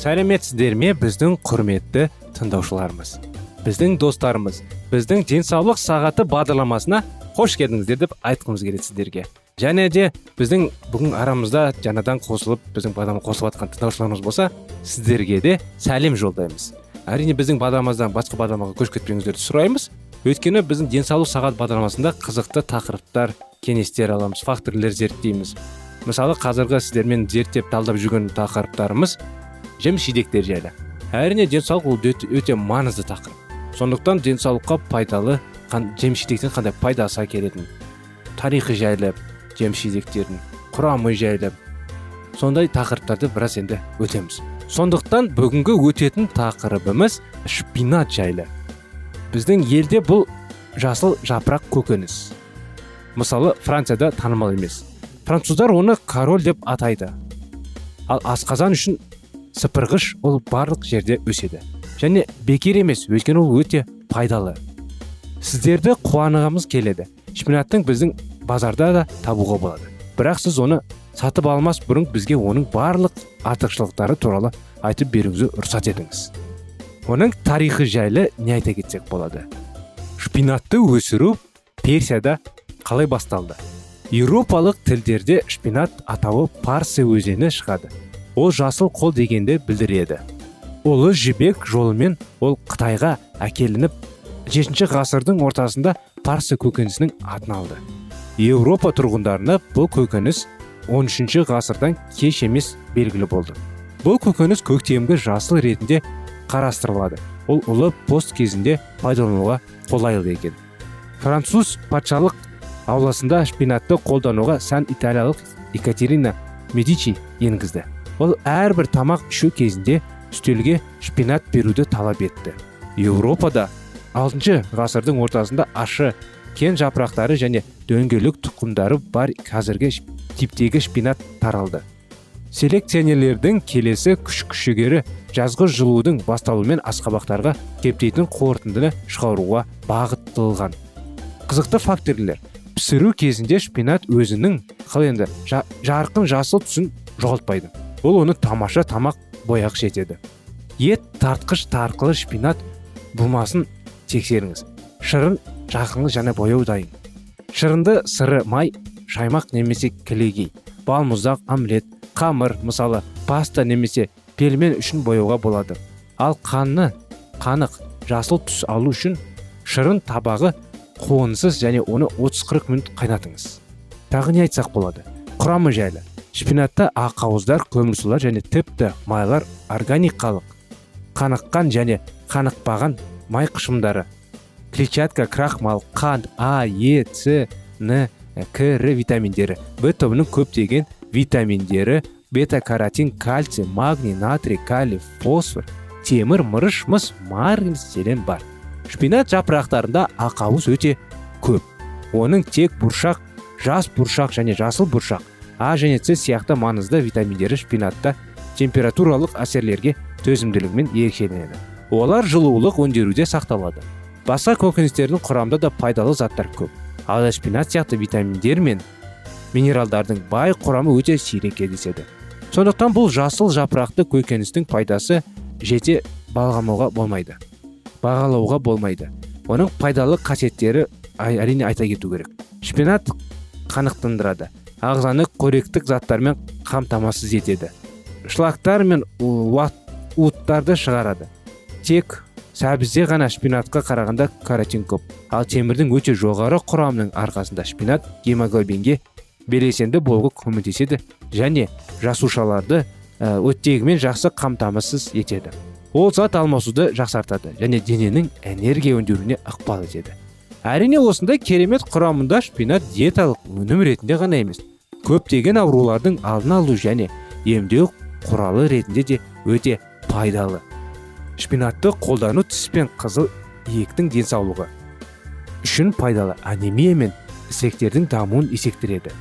Сәлеметсіздер ме біздің құрметті тыңдаушыларымыз? Біздің достарымыз біздің денсаулық сағаты бағдарламасына қош келдіңіздер деп айтқымыз келеді сіздерге. Және де біздің бүгін арамызда жаңадан қосылып біздің бағдарламаға қосылып жатқан тыңдаушыларымыз болса сіздерге де сәлем жолдаймыз. Әрине біздің бағдарламамыздан басқа бағдарламаға көшіп кетпеңіздерді сұраймыз. Өйткені біздің денсаулық сағат бағдарламасында қызықты тақырыптар кеңестер аламыз факторлер зерттейміз. Мысалы қазіргі сіздермен зерттеп талдап жүрген тақырыптарымыз жеміс жидектер жайлы. Әрине денсаулық ол өте, өте маңызды тақырып. Сондықтан денсаулыққа пайдалы қан, жеміс жидектен қандай пайдасы әкелетінін тарихы жайлы жеміс жидектердің құрамы жайлы. Сондай тақырыптарды біраз енді өтеміз. Сондықтан бүгінгі өтетін тақырыбымыз шпинат жайлы. Біздің елде бұл жасыл жапырақ көкөніс. Мысалы францияда танымал емес. Француздар оны король деп атайды. Ал асқазан үшін сыпырғыш ол барлық жерде өседі. Және бекер емес өйткені ол өте пайдалы. Сіздерді қуанығымыз келеді. Шпинаттың біздің базарда да табуға болады. Бірақ сіз оны сатып алмас бұрын бізге оның барлық артықшылықтары туралы айтып беруіңізді рұқсат етіңіз. Оның тарихы жайлы не айта кетсек болады? Шпинатты өсіру персияда қалай басталды? Еуропалық тілдерде шпинат атауы парсы өзені шығады. Ол жасыл қол дегенді білдіреді. Ұлы жібек жолымен ол қытайға әкелініп жетінші ғасырдың ортасында парсы көкөнісінің атын алды. Еуропа тұрғындарына бұл көкөніс 13 ғасырдан кеш емес белгілі болды. Бұл көкөніс көктемгі жасыл ретінде қарастырылады. Ол ұлы пост кезінде пайдалануға қолайлы екен. Француз патшалық ауласында шпинатты қолдануға сан италиялық екатерина медичи енгізді. Ол әрбір тамақ ішу кезінде үстелге шпинат беруді талап етті. Еуропада алтыншы ғасырдың ортасында ашы кен жапырақтары және дөңгелек тұқымдары бар қазіргі типтегі шпинат таралды. Селекционерлердің келесі күш күшігері жазғы жылудың басталуымен асқабақтарға кептейтін қорытындыны шығаруға бағытталған. Қызықты факторлер пісіру кезінде шпинат өзінің қалай енді жарқын жасыл түсін жоғалтпайды. Ол оны тамаша тамақ бояқ жетеді ет тартқыш тарқылы шпинат бумасын тексеріңіз. Шырын жақыңыз және бояу дайын шырынды сыры май шаймақ немесе кілегей балмұздақ омлет қамыр мысалы паста немесе пельмен үшін бояуға болады. Ал қанны қанық жасыл түс алу үшін шырын табағы қуынсыз және оны 30-40 минут қайнатыңыз. Тағы не айтсақ болады? Құрамы жайлы. Шпинатта ақауыздар көмірсулар және тіпті майлар органикалық қаныққан және қанықпаған май қышымдары. Клетчатка крахмал қант а е с н к р витаминдері. В тобының көптеген витаминдері бета каротин кальций магний натрий калий фосфор темір мырыш мыс марганец селен бар. Шпинат жапырақтарында ақауыз өте көп. Оның тек бұршақ жас бұршақ және жасыл бұршақ а және с сияқты маңызды витаминдері шпинатта температуралық әсерлерге төзімділігімен ерекшеленеді. Олар жылулық өндіруде сақталады. Басқа көкөністердің құрамында да пайдалы заттар көп. Ал шпинат сияқты витаминдер мен минералдардың бай құрамы өте сирек кездеседі. Сондықтан бұл жасыл жапырақты көкөністің пайдасы жете бағаламауға болмайды бағалауға болмайды. Оның пайдалы қасиеттері әрине айта кету керек. Шпинат қанықтандырады. Ағзаны қоректік заттармен қамтамасыз етеді. Шлактар мен уыттарды шығарады. Тек сәбізде ғана шпинатқа қарағанда каротин көп. Ал темірдің өте жоғары құрамының арқасында шпинат гемоглобинге белсенді болуға көмектеседі және жасушаларды оттегімен жақсы қамтамасыз етеді. Ол зат алмасуды жақсартады және дененің энергия өндіруіне ықпал етеді. Әрине осындай керемет құрамында шпинат диеталық өнім ретінде ғана емес көптеген аурулардың алдын алу және емдеу құралы ретінде де өте пайдалы. Шпинатты қолдану тіс пен қызыл иектің денсаулығы үшін пайдалы. Анемия мен ісектердің дамуын есектіреді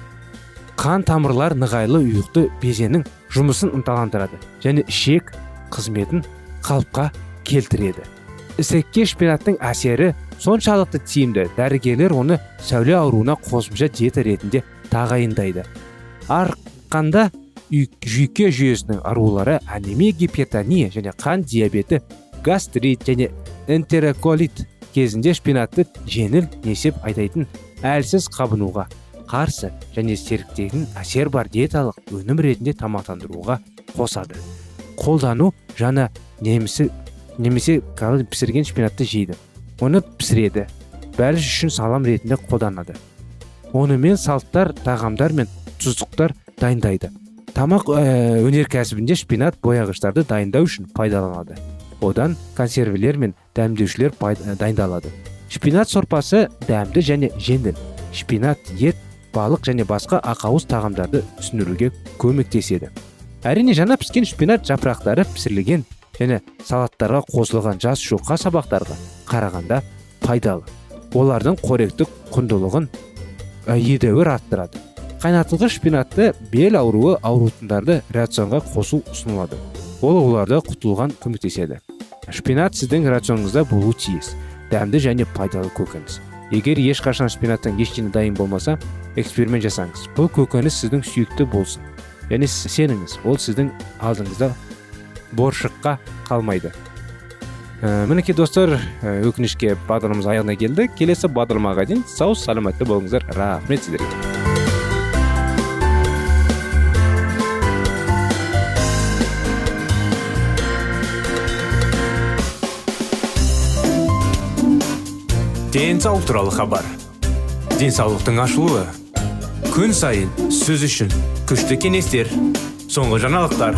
қан тамырлар нығайлы ұйықты безенің жұмысын ынталандырады және ішек қызметін қалыпқа келтіреді. Ісекке шпинаттың әсері соншалықты тиімді дәрігерлер оны сәуле ауруына қосымша диета ретінде тағайындайды. Арқанда жүйке жүйесінің аурулары анемия гипертония және қан диабеті гастрит және энтероколит кезінде шпинатты жеңіл несеп айдайтын әлсіз қабынуға қарсы және серіктеген әсер бар диеталық өнім ретінде тамақтандыруға қосады. Қолдану жаңа немесе немесе пісірген шпинатты жейді. Оны пісіреді. Бәліш үшін салам ретінде қолданады. Онымен салттар тағамдар мен тұздықтар дайындайды. Тамақ ә, өнеркәсібінде шпинат бояғыштарды дайындау үшін пайдаланады. Одан консервілер мен дәмдеушілер дайындалады. Шпинат сорпасы дәмді және жеңіл. Шпинат ет балық және басқа ақауыз тағамдарды түсіндіруге көмектеседі. Әрине жаңа піскен шпинат жапырақтары пісірілген және салаттарға қосылған жас шоққа сабақтарға қарағанда пайдалы. Олардың қоректік құндылығын едәуір арттырады. Қайнатылған шпинатты бел ауруы ауыртындарды рационға қосу ұсынылады. Ол оларды құтылған көмектеседі. Шпинат сіздің рационыңызда болуы тиіс. Дәмді және пайдалы көкөніс. Егер ешқашан шпинаттан ештеңе дайын болмаса эксперимент жасаңыз. Бұл көкөніс сіздің сүйікті болсын. Және сеніңіз. Ол сіздің алдыңызда боршыққа қалмайды. Ә, мінекей достар ә, өкінішке бағдарламамыз аяғына келді келесі бағдарламаға дейін сау саламатты болыңыздар. Рахмет сіздерге. Денсаулық туралы хабар. Денсаулықтың ашылуы күн сайын сөз үшін күшті кеңестер соңғы жаңалықтар.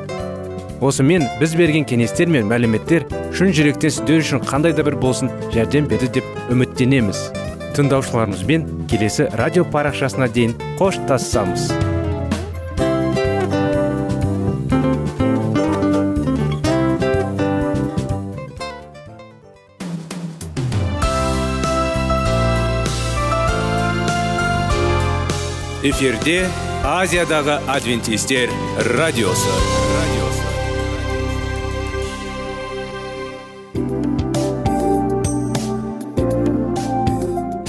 Осымен біз берген кеңестер мен мәліметтер шын жүректен сіздер үшін қандай да бір болсын жәрдем берді деп үміттенеміз. Тыңдаушыларымызбен келесі радио парақшасына дейін қоштассамыз эфирде азиядағы адвентистер радиосы.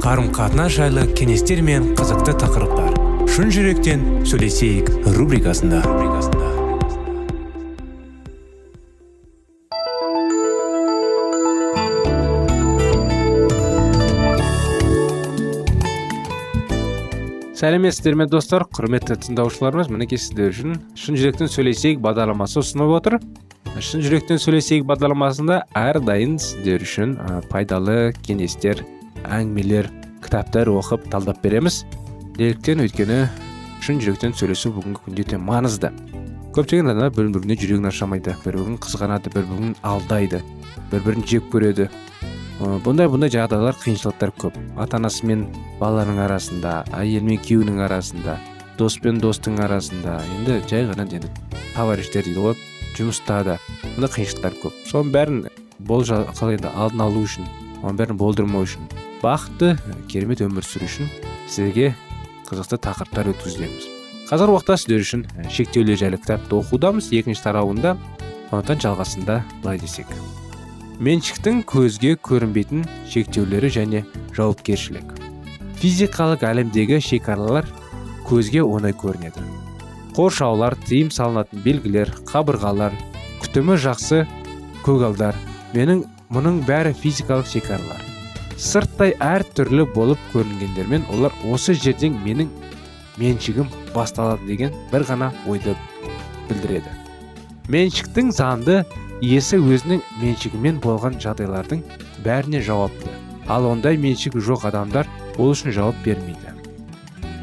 Қарым қатынас жайлы кеңестер мен қызықты тақырыптар. Шын жүректен сөйлесейік рубрикасында. Сәлеметсіздер ме достар? Құрметті тыңдаушыларымыз мінекей сіздер үшін шын жүректен сөйлесейік бағдарламасы ұсынып отыр. Шын жүректен сөйлесейік бағдарламасында әрдайым сіздер үшін пайдалы кеңестер әңгімелер кітаптар оқып талдап береміз. Неліктен өйткені шын жүректен сөйлесу бүгінгі күнде өте маңызды. Көптеген адамдар бір біріне жүрегін ашамайды бір бірін қызғанады бір бірін алдайды бір бірін жек көреді. Бұндай бұндай жағдайлар қиыншылықтар көп. Ата анасы мен баланың арасында әйел мен күйеуінің арасында дос пен достың арасында. Енді жай ғана енді товарищтер дейді ғой жұмыста да. Қиыншылықтар көп. Соның бәрін бол қалай енді алдын алу үшін оның бәрін болдырмау үшін бақытты керемет өмір сүру үшін сіздерге қызықты тақырыптар өткіземіз қазір уақытта сіздер үшін шектеулер жайлы кітапты оқудамыз. Екінші тарауында сондықтан жалғасында былай десек. Меншіктің көзге көрінбейтін шектеулері және жауапкершілік физикалық әлемдегі шекаралар көзге оңай көрінеді. Қоршаулар тыйым салынатын белгілер қабырғалар күтімі жақсы көгалдар менің мұның бәрі физикалық шекаралар. Сырттай әр түрлі болып көрінгендермен олар осы жерден менің меншігім басталады деген бір ғана ойды білдіреді. Меншіктің заңды иесі өзінің меншігімен болған жағдайлардың бәріне жауапты. Ал ондай меншігі жоқ адамдар ол үшін жауап бермейді.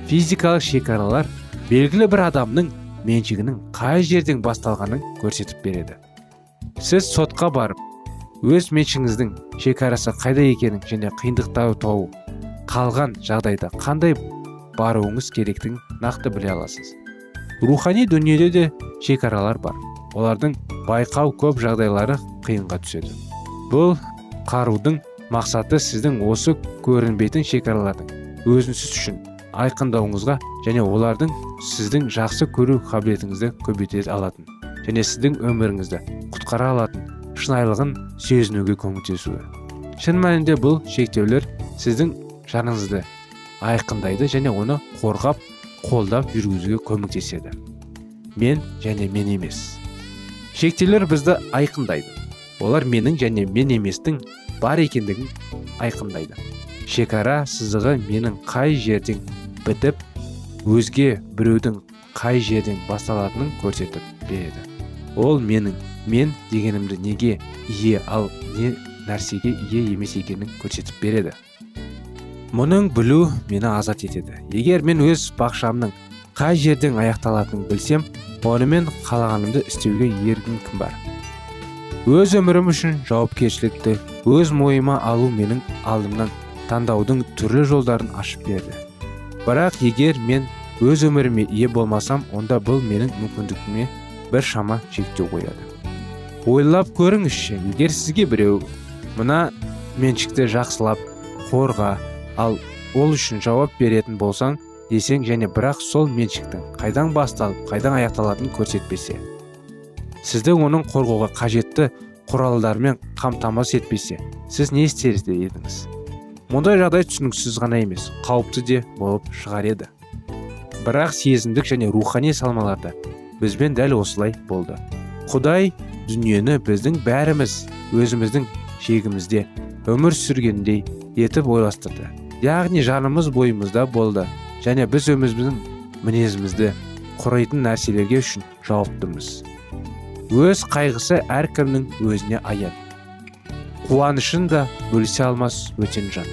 Физикалық шекаралар белгілі бір адамның меншігінің қай жерден басталғанын көрсетіп береді. Сіз сотқа барып өз меншігіңіздің шекарасы қайда екенін және қиындықтар тауып қалған жағдайда қандай баруыңыз керектігін нақты біле аласыз. Рухани дүниеде де шекаралар бар. Олардың байқау көп жағдайлары қиынға түседі. Бұл қарудың мақсаты сіздің осы көрінбейтін шекаралардың өзіңіз үшін айқындауыңызға және олардың сіздің жақсы көру қабілетіңізді көбейте алатын және сіздің өміріңізді құтқара алатын шынайылығын сезінуге көмектесуі. Шын мәнінде бұл шектеулер сіздің жаныңызды айқындайды және оны қорғап қолдап жүргізуге көмектеседі. Мен және мен емес. Шектеулер бізді айқындайды. Олар менің және мен еместің бар екендігін айқындайды. Шекара сызығы менің қай жерден бітіп өзге біреудің қай жерден басталатынын көрсетіп береді. Ол менің мен дегенімді неге ие ал не нәрсеге ие емес екенін көрсетіп береді. Мұның білу мені азат етеді. Егер мен өз бақшамның қай жерден аяқталатынын білсем онымен қалағанымды істеуге еркім кім бар? Өз өмірім үшін жауапкершілікті өз мойыма алу менің алдымнан таңдаудың түрлі жолдарын ашып берді. Бірақ егер мен өз өміріме ие болмасам онда бұл менің мүмкіндігіме бір шама шектеу қояды. Ойлап көріңізші егер сізге біреу мына меншікті жақсылап қорға ал ол үшін жауап беретін болсаң десең және бірақ сол меншіктің қайдан басталып қайдан аяқталатынын көрсетпесе сізді оның қорғауға қажетті құралдармен қамтамасыз етпесе сіз не істер едіңіз? Мұндай жағдай түсініксіз ғана емес қауіпті де болып шығар еді. Бірақ сезімдік және рухани салмаларда бізбен дәл осылай болды. Құдай дүниені біздің бәріміз өзіміздің шегімізде өмір сүргендей етіп ойластырды. Яғни жанымыз бойымызда болды. Және біз өмізіміздің мінезімізді құрайтын нәрселерге үшін жауаптымыз. Өз қайғысы әркімнің өзіне аян. Қуанышын да бөлісе алмас өтен жан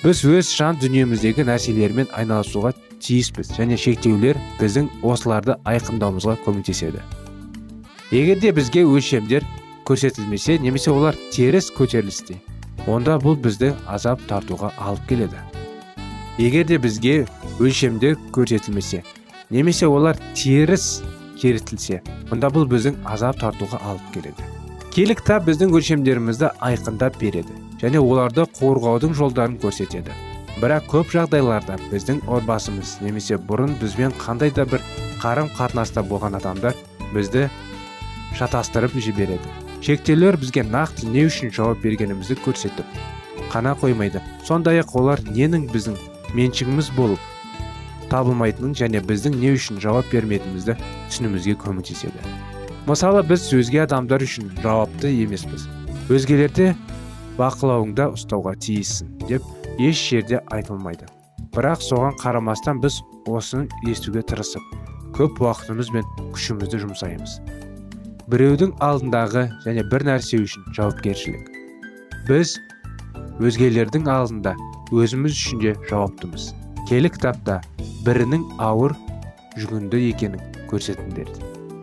біз өз жан дүниеміздегі нәрселермен айналысуға тиіспіз және шектеулер біздің осыларды айқындауымызға көмектеседі. Егер де бізге өлшемдер көрсетілмесе немесе олар теріс көтерілісте онда бұл бізді азап тартуға алып келеді. Егер де бізге өлшемде көрсетілмесе немесе олар теріс керітілсе онда бұл біздің азап тартуға алып келеді. Киелі кітап біздің өлшемдерімізді айқындап береді және оларды қорғаудың жолдарын көрсетеді. Бірақ көп жағдайларда біздің отбасымыз немесе бұрын бізбен қандай да бір қарым қатынаста болған адамдар бізді шатастырып жібереді. Шектеулер бізге нақты не үшін жауап бергенімізді көрсетіп қана қоймайды. Сондай ақ олар ненің біздің меншігіміз болып табылмайтынын және біздің не үшін жауап бермейтінімізді түсінуімізге көмектеседі. Мысалы біз өзге адамдар үшін жауапты емеспіз. Өзгелерді бақылауыңда ұстауға тиіссің деп еш жерде айтылмайды. Бірақ соған қарамастан біз осыны естуге тырысып көп уақытымыз бен күшімізді жұмсаймыз. Біреудің алдындағы және бір нәрсе үшін жауапкершілік. Біз өзгелердің алдында өзіміз үшін де жауаптымыз. Келі кітапта бірінің ауыр жүгінді екенін көрсетіңдер.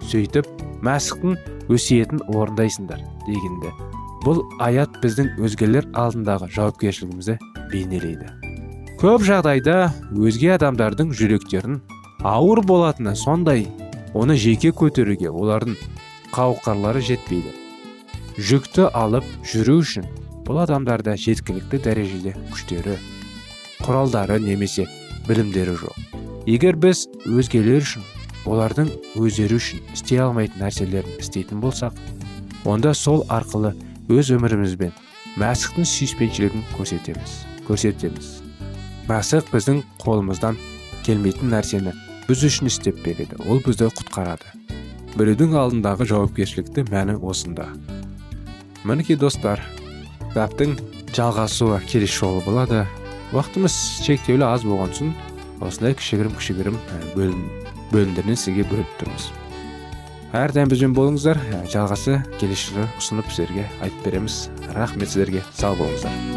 Сөйтіп мәсіхтің өсиетін орындайсыңдар дегенді. Бұл аят біздің өзгелер алдындағы жауапкершілігімізді бейнелейді. Көп жағдайда өзге адамдардың жүректерін ауыр болатыны сондай оны жеке көтеруге олардың қауқарлары жетпейді жүкті алып жүру үшін бұл адамдарда жеткілікті дәрежеде күштері құралдары немесе білімдері жоқ егер біз өзгелер үшін олардың өздері үшін істей алмайтын нәрселерін істейтін болсақ онда сол арқылы өз өмірімізбен мәсіхтің сүйіспеншілігін көрсетеміз көрсетеміз мәсіх біздің қолымыздан келмейтін нәрсені біз үшін істеп береді ол бізді құтқарады біреудің алдындағы жауапкершілікті мәні осында. Мінекей достар кітаптың жалғасуы келесі жолы болады. Уақытымыз шектеулі аз болған соң осындай кішігірім кішігірім бөлім бөлімдерден сізге бөліп тұрмыз. Әрдайым бізбен болыңыздар. Жалғасы келесі жылы ұсынып сіздерге айтып береміз. Рахмет сіздерге. Сау болыңыздар.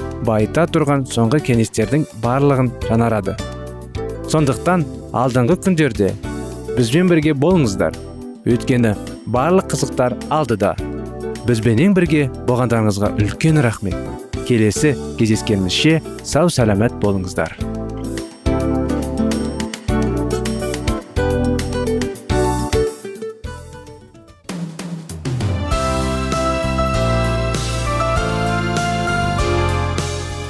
байыта тұрған соңғы кеңестердің барлығын жанарады. сондықтан алдыңғы күндерде бізбен бірге болыңыздар. Өйткені барлық қызықтар алдыда. Бізбенен бірге болғандарыңызға үлкен рахмет. Келесі кездескенімізше сау сәлемет болыңыздар.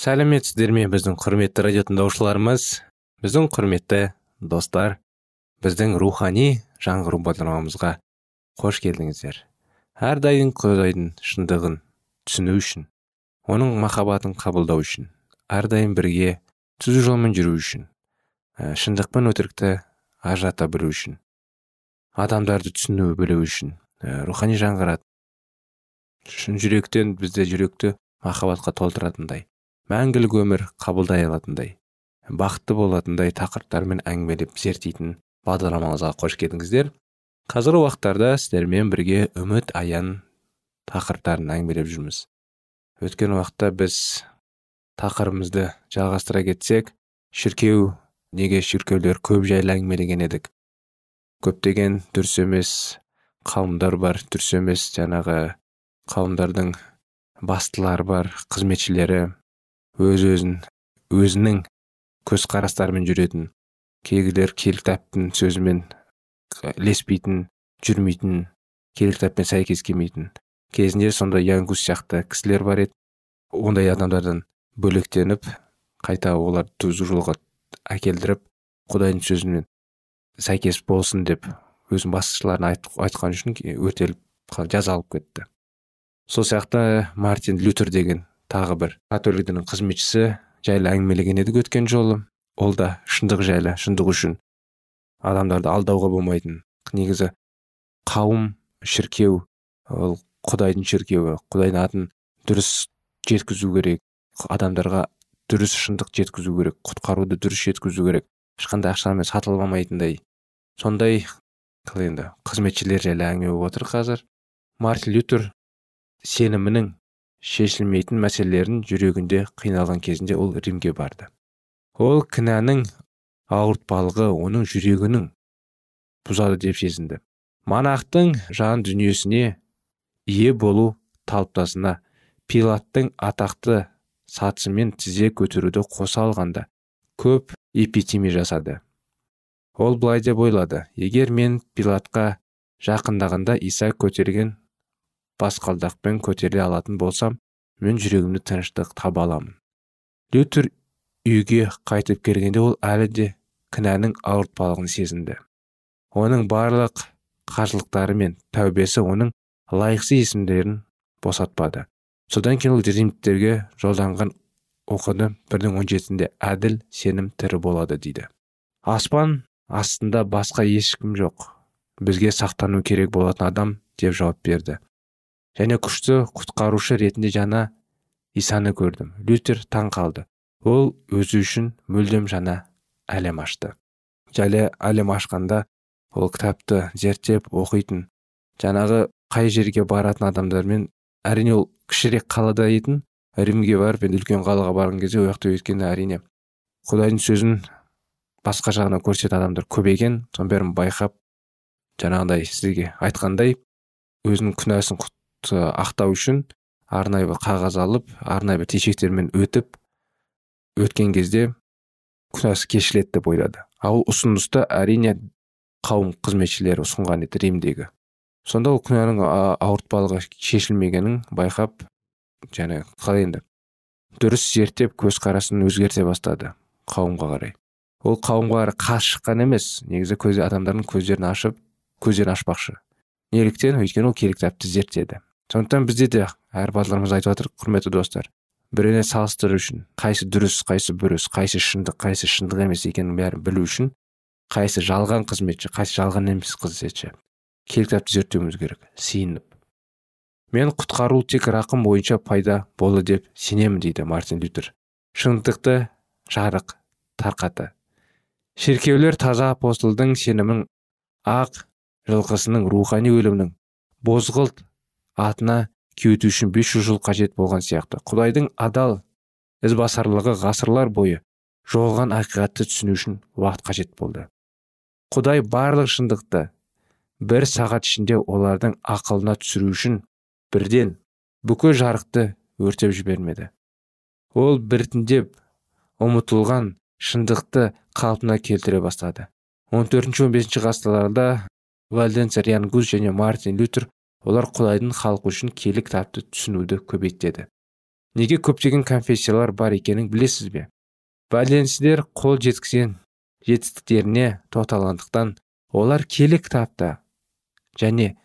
Сәлеметсіздер ме біздің құрметті радио тыңдаушыларымыз біздің құрметті достар біздің рухани жаңғыру бағдарламамызға қош келдіңіздер. Әрдайым құдайдың шындығын түсіну үшін оның махаббатын қабылдау үшін әрдайым бірге түзу жолмен жүру үшін ә, шындық пен өтірікті ажырата білу үшін адамдарды түсіну білу үшін ә, рухани жаңғырады шын жүректен бізде жүректі махаббатқа толтыратындай. Мәңгілік өмір қабылдай алатындай бақытты болатындай тақырыптармен әңгімелеп зерттейтін бағдарламамызға қош келдіңіздер. Қазіргі уақыттарда сіздермен бірге үміт аян тақырыптарын әңгімелеп жүрміз. Өткен уақытта біз тақырыбымызды жалғастыра кетсек шіркеу неге шіркеулер көп жайлы әңгімелеген едік? Көптеген дұрыс емес қауымдар бар дұрыс емес жаңағы қауымдардың бастылары бар қызметшілері өз өзін өзінің көзқарастарымен жүретін кейгілер кітаптың сөзімен ілеспейтін жүрмейтін кітаппен сәйкес келмейтін. Кезінде сондай янгус сияқты кісілер бар еді. Ондай адамдардан бөлектеніп қайта олар түзу жолға әкелдіріп құдайдың сөзімен сәйкес болсын деп өзінің басшыларына айтқан үшін өртеліп жазалып кетті. Сол сияқты мартин лютер деген тағы бір католик дінінің қызметшісі жайлы әңгімелеген едік өткен жолы. Ол да шындық жайлы шындық үшін адамдарды алдауға болмайтын. Негізі қауым шіркеу ол құдайдың шіркеуі құдайдың атын дұрыс жеткізу керек адамдарға дұрыс шындық жеткізу керек құтқаруды дұрыс жеткізу керек. Ешқандай ақшамен сатылып алмайтындай. Сондай енді қызметшілер жайлы әңгіме болып отыр қазір. Мартин лютер сенімінің шешілмейтін мәселелерін жүрегінде қиналған кезінде ол римге барды. Ол кінәнің ауыртпалығы оның жүрегінің бұзады деп сезінді. Монахтың жан дүниесіне ие болу талптасына пилаттың атақты сатысымен тізе көтеруді қоса алғанда көп эпитемия жасады. Ол былай деп ойлады егер мен пилатқа жақындағанда иса көтерген басқалдақпен көтеріле алатын болсам мен жүрегімді тыныштық таба аламын. Лютер үйге қайтып келгенде ол әлі де кінәнің ауыртпалығын сезінді. Оның барлық қажылықтары мен тәубесі оның лайықсыз есімдерін босатпады. Содан кейін ол жолданған оқыды бірдің он жетісінде әділ сенім тірі болады дейді. Аспан астында басқа ешкім жоқ. Бізге сақтану керек болатын адам деп жауап берді. Және күшті құтқарушы ретінде жаңа исаны көрдім. Лютер таң қалды. Ол өзі үшін мүлдем жаңа әлем ашты. Жайлы әлем ашқанда ол кітапты зерттеп оқитын жаңағы қай жерге баратын адамдармен әрине ол кішірек қалада етін римге барып енді үлкен қалаға барған кезде ол жақта өйткені әрине құдайдың сөзін басқа жағынан көрсететін адамдар көбейген соның бәрін байқап жаңағыдай сізге айтқандай өзінің күнәсін ақтау үшін арнайы бір қағаз алып арнайы бір тешектермен өтіп өткен кезде күнәсі кешіледі деп ойлады. Ал ұсынысты әрине қауым қызметшілері ұсынған еді римдегі. Сонда ол күнәнің ауыртпалығы шешілмегенін байқап және қалай енді дұрыс зерттеп көзқарасын өзгерте бастады қауымға қарай. Ол қауымға қарай қарсы шыққан емес негізі көз адамдардың көздерін ашып көздерін ашпақшы. Неліктен өйткені ол керек кітапты зерттеді. Сондықтан бізде де әр батырларымыз айтып жатыр құрметті достар. Біріне салыстыру үшін қайсы дұрыс қайсы бұрыс қайсы шындық қайсы шындық емес екенін бәрін білу үшін қайсы жалған қызметші қайсы жалған емес қызметші кел кітапты зерттеуіміз керек сиынып. Мен құтқару тек рақым бойынша пайда болды деп сенемін дейді мартин лютер. Шындықты жарық тарқаты шіркеулер таза апостолдың сенімін ақ жылқысының рухани өлімнің бозғылт атына кеуіту үшін 500 жыл қажет болған сияқты. Құдайдың адал ізбасарлығы ғасырлар бойы жоғалған ақиқатты түсіну үшін уақыт қажет болды. Құдай барлық шындықты бір сағат ішінде олардың ақылына түсіру үшін бірден бүкіл жарықты өртеп жібермеді. Ол біртіндеп ұмытылған шындықты қалпына келтіре бастады. 14-15 ғасырларда вальденс риангус және мартин лютер олар құдайдың халқы үшін киелі кітапты түсінуді көбейтеді неге көптеген конфессиялар бар екенін білесіз бе? Валенсіздер қол жеткізген жетістіктеріне тоқталғандықтан олар киелі кітапта және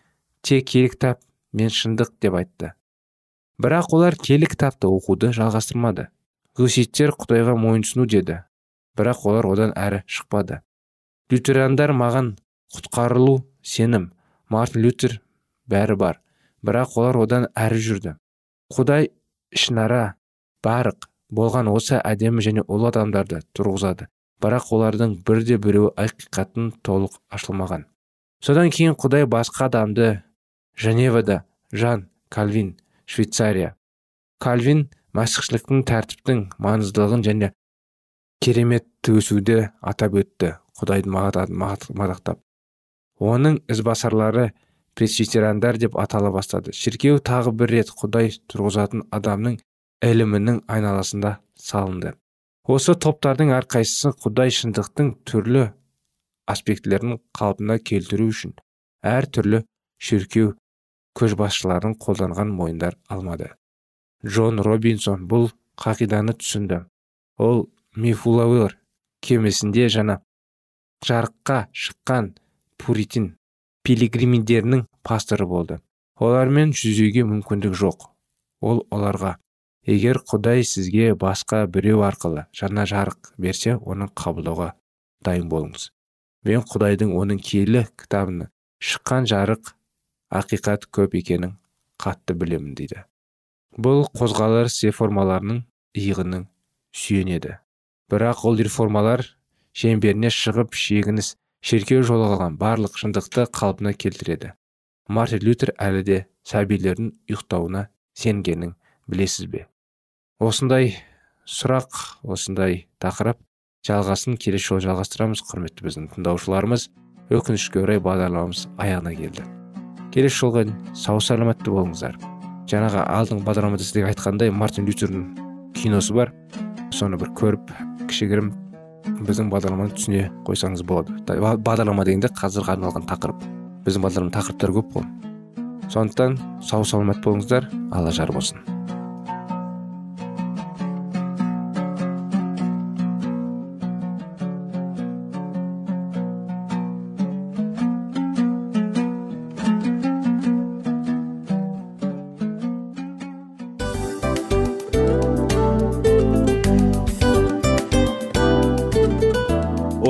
тек киелі кітап мен шындық деп айтты. Бірақ олар киелі кітапты оқуды жалғастырмады. Гуситтер құдайға мойынсыну деді. Бірақ олар одан әрі шықпады. Лютерандар маған құтқарылу сенім. Мартин лютер бәрі бар. Бірақ олар одан әрі жүрді. Құдай ішінара барық болған осы әдемі және ұлы адамдарды тұрғызады. Бірақ олардың бірде біреуі ақиқаттың толық ашылмаған. Содан кейін құдай басқа адамды женевада жан кальвин швейцария. Кальвин мәсіхшіліктің тәртіптің маңыздылығын және керемет өсуді атап өтті. Құдайды мадақтап. Оның ізбасарлары пресвитерандар деп атала бастады. Шіркеу тағы бір рет құдай тұрғызатын адамның ілімінің айналасында салынды. Осы топтардың әрқайсысы құдай шындықтың түрлі аспектілерін қалпына келтіру үшін әр түрлі шіркеу көшбасшыларын қолданған мойындар алмады. Джон робинсон бұл қағиданы түсінді. Ол мифулауэр кемесінде жана жарыққа шыққан пуритин пилигримдерінің пасторы болды. Олармен жүзуге мүмкіндік жоқ. Ол оларға егер құдай сізге басқа біреу арқылы жаңа жарық берсе оны қабылдауға дайын болыңыз. Мен құдайдың оның киелі кітабына шыққан жарық ақиқат көп екенін қатты білемін дейді. Бұл қозғалыс реформаларының иығының сүйенеді. Бірақ ол реформалар шеңберіне шығып шегініс шеркеу жолы қалған барлық шындықты қалпына келтіреді. Мартин лютер әлі де сәбилердің ұйықтауына сенгенін білесіз бе? Осындай сұрақ осындай тақырып жалғасын келесі жолы жалғастырамыз құрметті біздің тыңдаушыларымыз. Өкінішке орай бағдарламамыз аяғына келді. Келесі жолға сау саламатты болыңыздар. Жаңағы алдыңғы бағдарламада сіздерге айтқандай мартин лютердің киносы бар. Соны бір көріп кішігірім биздин бағдарламаны түсіне қойсаңыз болады. Бағдарлама дегенде қазірга арналған тақырып. Біздің бағдарламада тақырыптар көп қой. Сондықтан сау саламат болыңыздар. Алла жар болсын.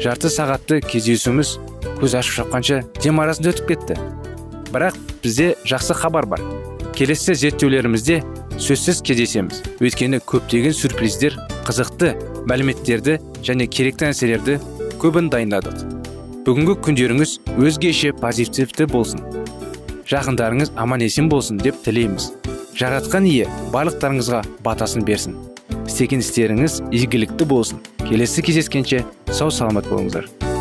Жарты сағатты кездесуіміз көз ашып шапқанша дем арасында өтіп кетті. Бірақ бізде жақсы хабар бар. Келесі зерттеулерімізде сөзсіз кездесеміз. Өйткені көптеген сюрприздер қызықты мәліметтерді және керекті нәрселерді көбін дайындадық. Бүгінгі күндеріңіз өзгеше позитивті болсын. Жақындарыңыз аман есен болсын деп тілейміз. Жаратқан ие барлықтарыңызға батасын берсін. Істеген істеріңіз игілікті болсын. Келесі кездескенше сау саламат болыңыздар.